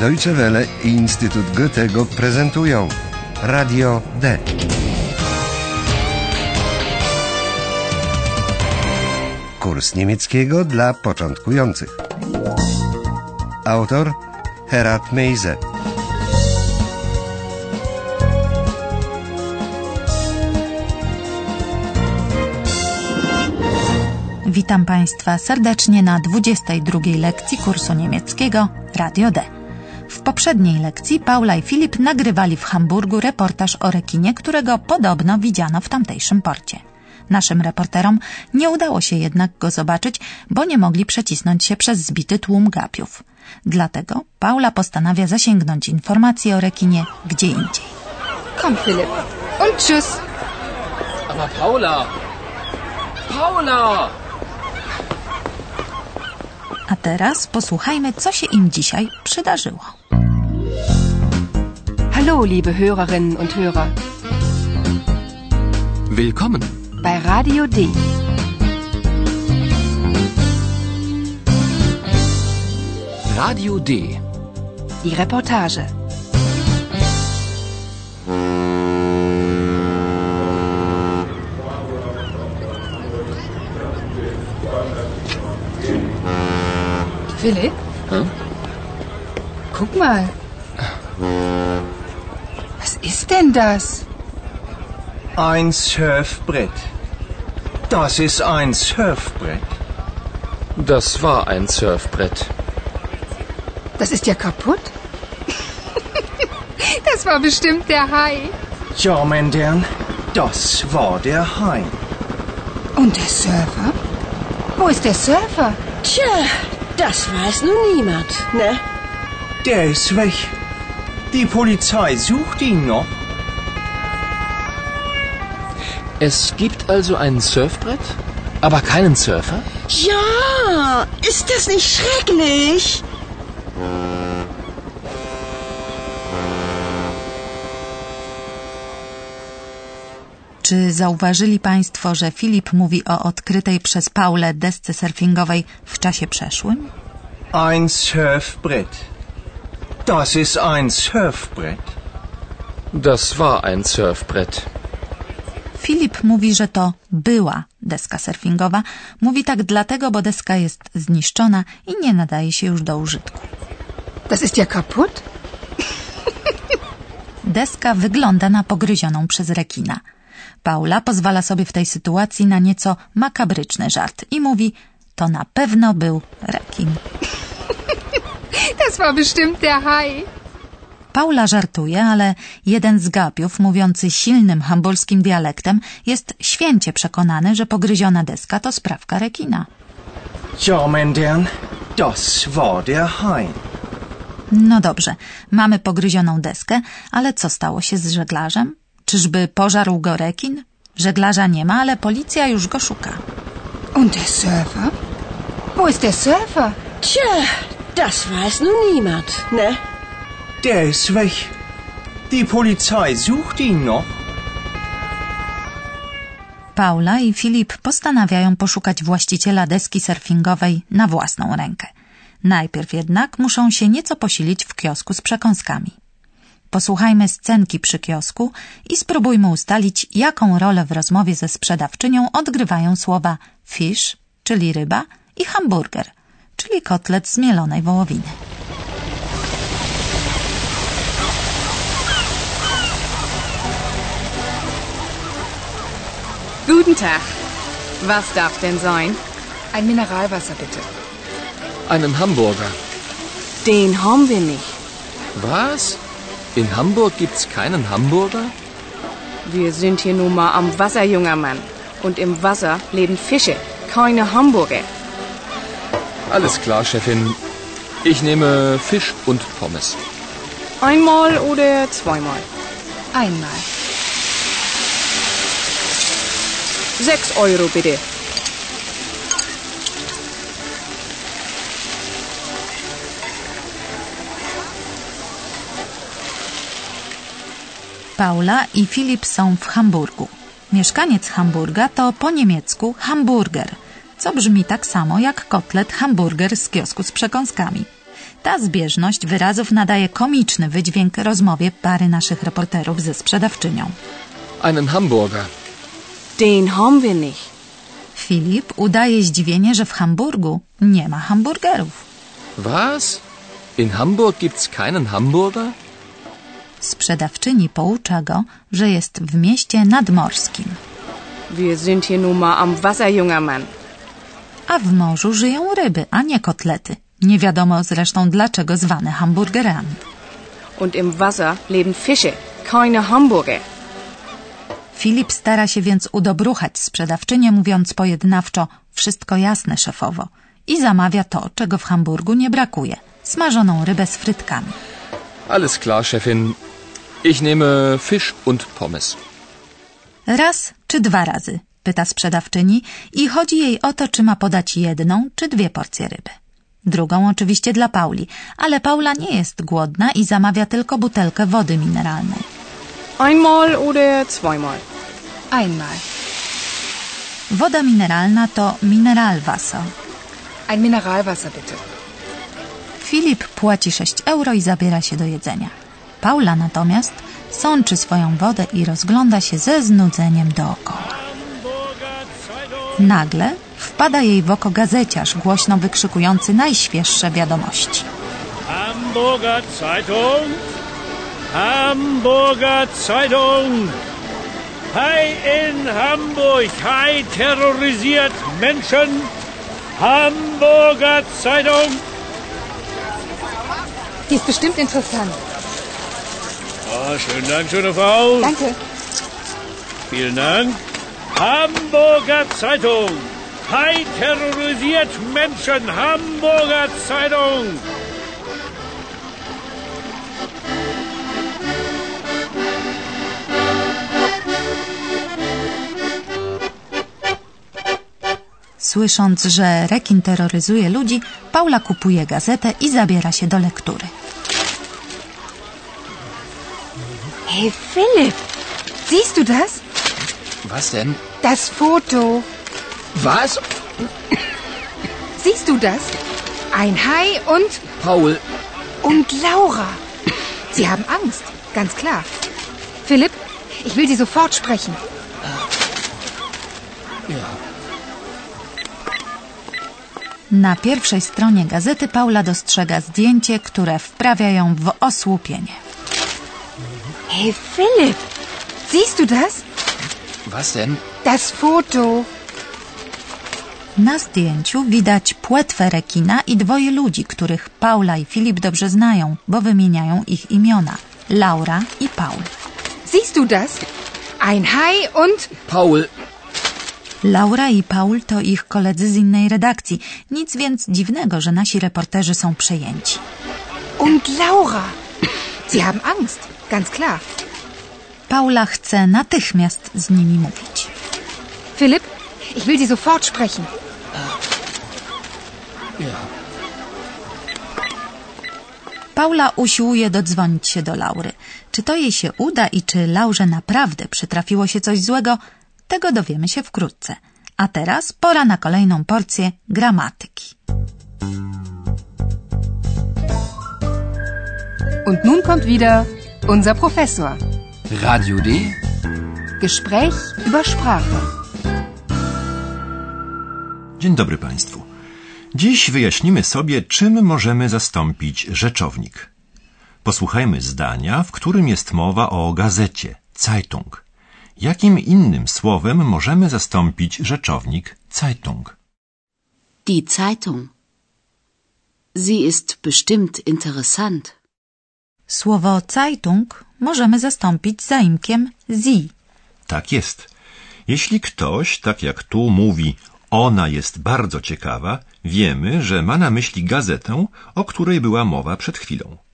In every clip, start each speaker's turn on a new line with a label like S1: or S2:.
S1: Deutsche Welle i Instytut Goethego prezentują Radio D. Kurs niemieckiego dla początkujących. Autor Herat Meise.
S2: Witam Państwa serdecznie na 22 lekcji kursu niemieckiego Radio D. W poprzedniej lekcji Paula i Filip nagrywali w Hamburgu reportaż o rekinie, którego podobno widziano w tamtejszym porcie. Naszym reporterom nie udało się jednak go zobaczyć, bo nie mogli przecisnąć się przez zbity tłum gapiów. Dlatego Paula postanawia zasięgnąć informacji o rekinie gdzie indziej.
S3: Komm, Philipp. Und tschüss.
S4: Aber Paula! Paula!
S2: A teraz posłuchajmy, co się im dzisiaj przydarzyło.
S3: Hallo, liebe Hörerinnen und Hörer.
S4: Willkommen!
S3: Bei Radio D.
S4: Radio D.
S3: Die Reportage. Philipp?
S4: Hm?
S3: Guck mal. Was ist denn das?
S5: Ein Surfbrett. Das ist ein Surfbrett.
S4: Das war ein Surfbrett.
S3: Das ist ja kaputt. das war bestimmt der Hai.
S5: Ja, mein Herrn, das war der Hai.
S3: Und der Surfer? Wo ist der Surfer?
S6: Tja, das weiß nun niemand, ne?
S5: Der ist weg. Die Polizei sucht ihn noch.
S4: Es gibt also ein Surfbrett, aber keinen Surfer?
S6: Ja, ist das nicht schrecklich?
S2: Czy zauważyli Państwo, że Filip mówi o odkrytej przez Paulę desce surfingowej w czasie przeszłym?
S5: Ein Surfbrett. Das ist ein Surfbrett.
S4: Das war ein Surfbrett.
S2: Filip mówi, że to była deska surfingowa. Mówi tak dlatego, bo deska jest zniszczona i nie nadaje się już do użytku.
S3: Das ist ja kaputt.
S2: Deska wygląda na pogryzioną przez rekina. Paula pozwala sobie w tej sytuacji na nieco makabryczny żart i mówi, to na pewno był rekin.
S3: Das war bestimmt der Hai.
S2: Paula żartuje, ale jeden z gapiów, mówiący silnym hamburskim dialektem, jest święcie przekonany, że pogryziona deska to sprawka rekina.
S5: Ja, mein Herrn, das war der Hai.
S2: No dobrze, mamy pogryzioną deskę, ale co stało się z żeglarzem? Czyżby pożarł go rekin? Żeglarza nie ma, ale policja już go szuka.
S3: Und der Surfer? Wo ist der Surfer?
S6: Tja, das weiß nun niemand, ne?
S5: Der ist weg. Die Polizei sucht ihn noch.
S2: Paula i Filip postanawiają poszukać właściciela deski surfingowej na własną rękę. Najpierw jednak muszą się nieco posilić w kiosku z przekąskami. Posłuchajmy scenki przy kiosku i spróbujmy ustalić, jaką rolę w rozmowie ze sprzedawczynią odgrywają słowa fish, czyli ryba, i hamburger, czyli kotlet z mielonej wołowiny.
S7: Guten Tag. Was darf denn sein?
S3: Ein Mineralwasser, bitte.
S4: Einen Hamburger.
S7: Den haben wir nicht.
S4: Was? In Hamburg gibt's keinen Hamburger?
S7: Wir sind hier nun mal am Wasser, junger Mann. Und im Wasser leben Fische, keine Hamburger.
S4: Alles klar, Chefin. Ich nehme Fisch und Pommes.
S7: Einmal oder zweimal?
S3: Einmal.
S7: Sechs Euro bitte.
S2: Paula i Filip są w Hamburgu. Mieszkaniec Hamburga to po niemiecku hamburger, co brzmi tak samo jak kotlet hamburger z kiosku z przekąskami. Ta zbieżność wyrazów nadaje komiczny wydźwięk rozmowie pary naszych reporterów ze sprzedawczynią.
S4: Einen Hamburger.
S7: Den haben wir nicht.
S2: Filip udaje zdziwienie, że w Hamburgu nie ma hamburgerów.
S4: Was? In Hamburg gibt's keinen Hamburger?
S2: Sprzedawczyni poucza go, że jest w mieście nadmorskim,
S7: Wir sind hier nun mal am Wasser, junger Mann.
S2: a w morzu żyją ryby, a nie kotlety. Nie wiadomo zresztą dlaczego zwane hamburgerami.
S7: Und im Wasser leben Fische, keine Hamburger.
S2: Filip stara się więc udobruchać sprzedawczynię, mówiąc pojednawczo wszystko jasne, szefowo. I zamawia to, czego w Hamburgu nie brakuje. Smażoną rybę z frytkami.
S4: Alles klar, Chefin. Ich nehme Fisch und Pommes.
S2: Raz czy dwa razy? Pyta sprzedawczyni i chodzi jej o to, czy ma podać jedną czy dwie porcje ryby. Drugą oczywiście dla Pauli, ale Paula nie jest głodna i zamawia tylko butelkę wody mineralnej.
S7: Einmal oder zweimal?
S3: Einmal.
S2: Woda mineralna to Mineralwasser.
S3: Ein Mineralwasser bitte.
S2: Filip płaci 6 euro i zabiera się do jedzenia. Paula natomiast sączy swoją wodę i rozgląda się ze znudzeniem dookoła. Nagle wpada jej w oko gazeciarz głośno wykrzykujący najświeższe wiadomości.
S8: Hamburger Zeitung. Hamburger Zeitung. Hai in Hamburg. Hai terrorisiert Menschen. Hamburger Zeitung.
S3: Die ist bestimmt interessant.
S8: Ah, schönen Dank, schöne Frau.
S3: Danke.
S8: Vielen Dank. Hamburger Zeitung. Hai terrorisiert Menschen. Hamburger Zeitung.
S2: Słysząc, że rekin terroryzuje ludzi, Paula kupuje gazetę i zabiera się do lektury.
S3: Hey Philipp, siehst du das?
S4: Was denn?
S3: Das Foto.
S4: Was?
S3: Siehst du das? Ein Hai und
S4: Paul,
S3: und Laura. Sie haben Angst, ganz klar. Philipp, ich will Sie sofort sprechen.
S2: Na pierwszej stronie gazety Paula dostrzega zdjęcie, które wprawia ją w osłupienie.
S3: Hey Philipp, siehst du das?
S4: was denn?
S3: Das Foto.
S2: Na zdjęciu widać płetwę rekina i dwoje ludzi, których Paula i Filip dobrze znają, bo wymieniają ich imiona. Laura i Paul.
S3: Siehst du das? Ein Hai und
S4: Paul,
S2: Laura i Paul to ich koledzy z innej redakcji. Nic więc dziwnego, że nasi reporterzy są przejęci.
S3: und Laura. Sie haben Angst, ganz klar.
S2: Paula chce natychmiast z nimi mówić.
S3: Philipp, ich will Sie sofort sprechen.
S2: Paula usiłuje dodzwonić się do Laury. Czy to jej się uda i czy Laurze naprawdę przytrafiło się coś złego, tego dowiemy się wkrótce. A teraz pora na kolejną porcję gramatyki.
S3: Und nun kommt wieder unser Professor.
S9: Radio D.
S3: Gespräch über Sprache.
S10: Dzień dobry Państwu. Dziś wyjaśnimy sobie, czym możemy zastąpić rzeczownik. Posłuchajmy zdania, w którym jest mowa o gazecie, Zeitung. Jakim innym słowem możemy zastąpić rzeczownik Zeitung?
S11: Die Zeitung. Sie ist bestimmt interessant.
S2: Słowo Zeitung możemy zastąpić zaimkiem sie.
S10: Tak jest. Jeśli ktoś, tak jak tu mówi, ona jest bardzo ciekawa, wiemy, że ma na myśli gazetę, o której była mowa przed chwilą.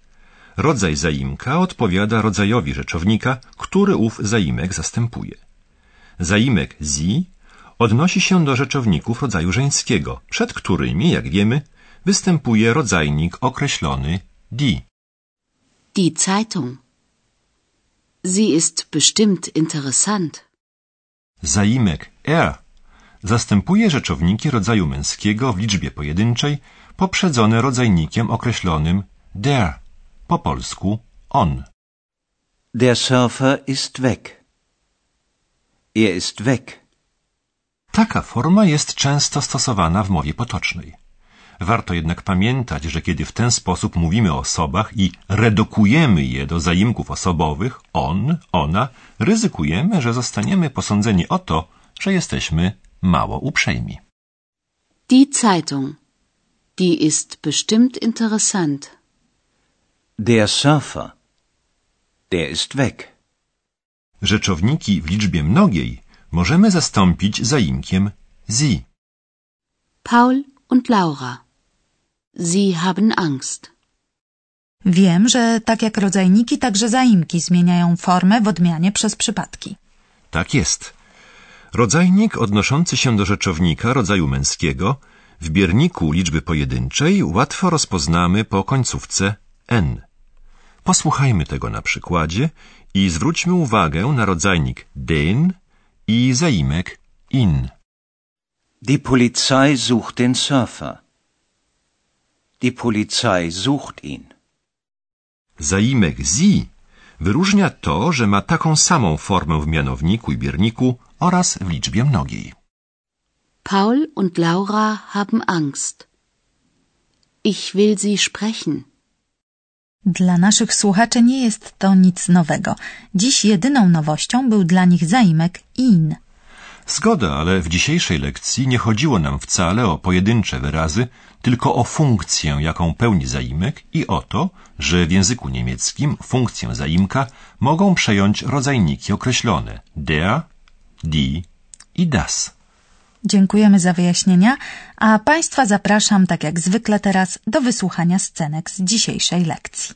S10: Rodzaj zaimka odpowiada rodzajowi rzeczownika, który ów zaimek zastępuje. Zaimek sie odnosi się do rzeczowników rodzaju żeńskiego, przed którymi, jak wiemy, występuje rodzajnik określony die.
S11: Die Zeitung. Sie ist bestimmt interessant.
S10: Zaimek er zastępuje rzeczowniki rodzaju męskiego w liczbie pojedynczej poprzedzone rodzajnikiem określonym der, po polsku on.
S5: Der Surfer ist weg. Er ist weg.
S10: Taka forma jest często stosowana w mowie potocznej. Warto jednak pamiętać, że kiedy w ten sposób mówimy o osobach i redukujemy je do zaimków osobowych on, ona, ryzykujemy, że zostaniemy posądzeni o to, że jesteśmy mało uprzejmi.
S11: Die Zeitung. Die ist bestimmt interessant.
S5: Der Surfer. Der ist weg.
S10: Rzeczowniki w liczbie mnogiej możemy zastąpić zaimkiem sie.
S11: Paul und Laura. Sie haben Angst.
S2: Wiem, że tak jak rodzajniki, także zaimki zmieniają formę w odmianie przez przypadki.
S10: Tak jest. Rodzajnik odnoszący się do rzeczownika rodzaju męskiego w bierniku liczby pojedynczej łatwo rozpoznamy po końcówce n. Posłuchajmy tego na przykładzie i zwróćmy uwagę na rodzajnik den i zaimek in.
S5: Die Polizei sucht den Surfer. Die Polizei sucht ihn.
S10: Zaimek sie wyróżnia to, że ma taką samą formę w mianowniku i bierniku oraz w liczbie mnogiej.
S11: Paul und Laura haben Angst. Ich will sie sprechen.
S2: Dla naszych słuchaczy nie jest to nic nowego. Dziś jedyną nowością był dla nich zaimek in.
S10: Zgoda, ale w dzisiejszej lekcji nie chodziło nam wcale o pojedyncze wyrazy, tylko o funkcję, jaką pełni zaimek i o to, że w języku niemieckim funkcję zaimka mogą przejąć rodzajniki określone der, die i das.
S2: Dziękujemy za wyjaśnienia, a Państwa zapraszam, tak jak zwykle teraz, do wysłuchania scenek z dzisiejszej lekcji.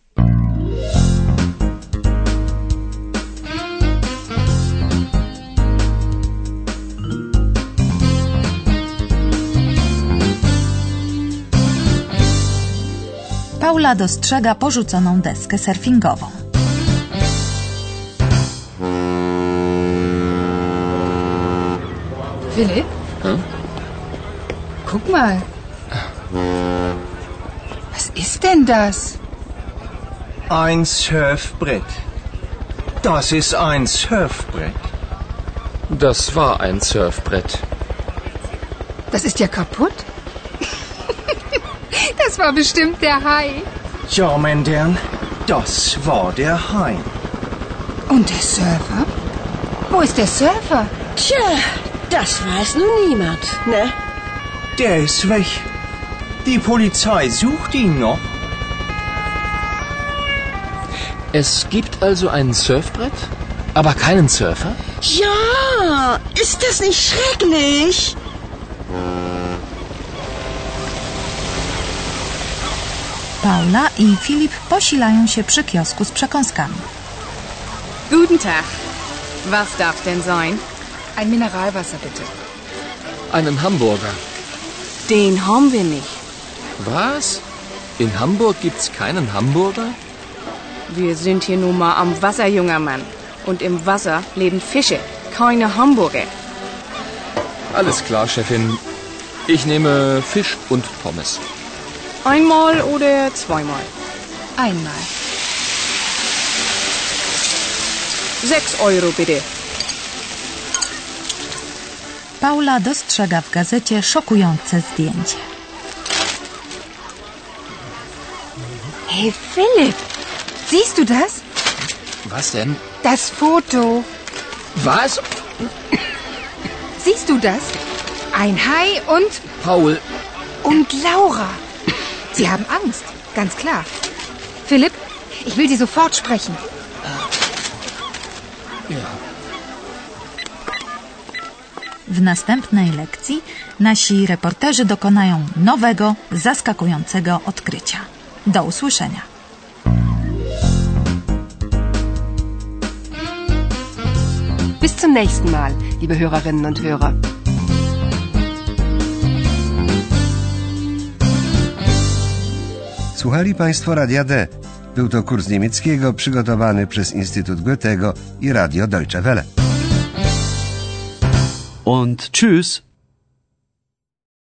S2: Paula dostrzega porzuconą deskę surfingową.
S3: Philipp?
S4: Hm?
S3: Guck mal. Was ist denn das?
S5: Ein Surfbrett. Das ist ein Surfbrett.
S4: Das war ein Surfbrett.
S3: Das ist ja kaputt. das war bestimmt der Hai.
S5: Ja, mein Herrn, das war der Hai.
S3: Und der Surfer? Wo ist der Surfer?
S6: Tja, das weiß nun niemand, ne?
S5: Der ist weg. Die Polizei sucht ihn noch.
S4: Es gibt also ein Surfbrett, aber keinen Surfer?
S6: Ja, ist das nicht schrecklich?
S2: Paula i Filip posilają się przy kiosku z przekąskami.
S7: Guten Tag. Was darf denn sein?
S3: Ein Mineralwasser bitte.
S4: Einen Hamburger.
S7: Den haben wir nicht.
S4: Was? In Hamburg gibt's keinen Hamburger?
S7: Wir sind hier nun mal am Wasser, junger Mann. Und im Wasser leben Fische, keine Hamburger.
S4: Alles klar, Chefin. Ich nehme Fisch und Pommes.
S7: Einmal oder zweimal?
S3: Einmal.
S7: Sechs Euro bitte.
S2: Paula dostrzega w gazecie szokujące zdjęcie.
S3: Hey Philipp, siehst du das?
S4: Was denn?
S3: Das Foto.
S4: Was?
S3: Siehst du das? Ein Hai und
S4: Paul,
S3: und Laura. Sie haben Angst, ganz klar. Philipp, ich will Sie sofort sprechen.
S4: ja.
S2: W następnej lekcji nasi reporterzy dokonają nowego, zaskakującego odkrycia. Do usłyszenia.
S9: Bis zum nächsten Mal, liebe Hörerinnen und Hörer.
S1: Słuchali Państwo Radia D. Był to kurs niemieckiego przygotowany przez Instytut Goethego i Radio Deutsche Welle.
S12: Und tschüss.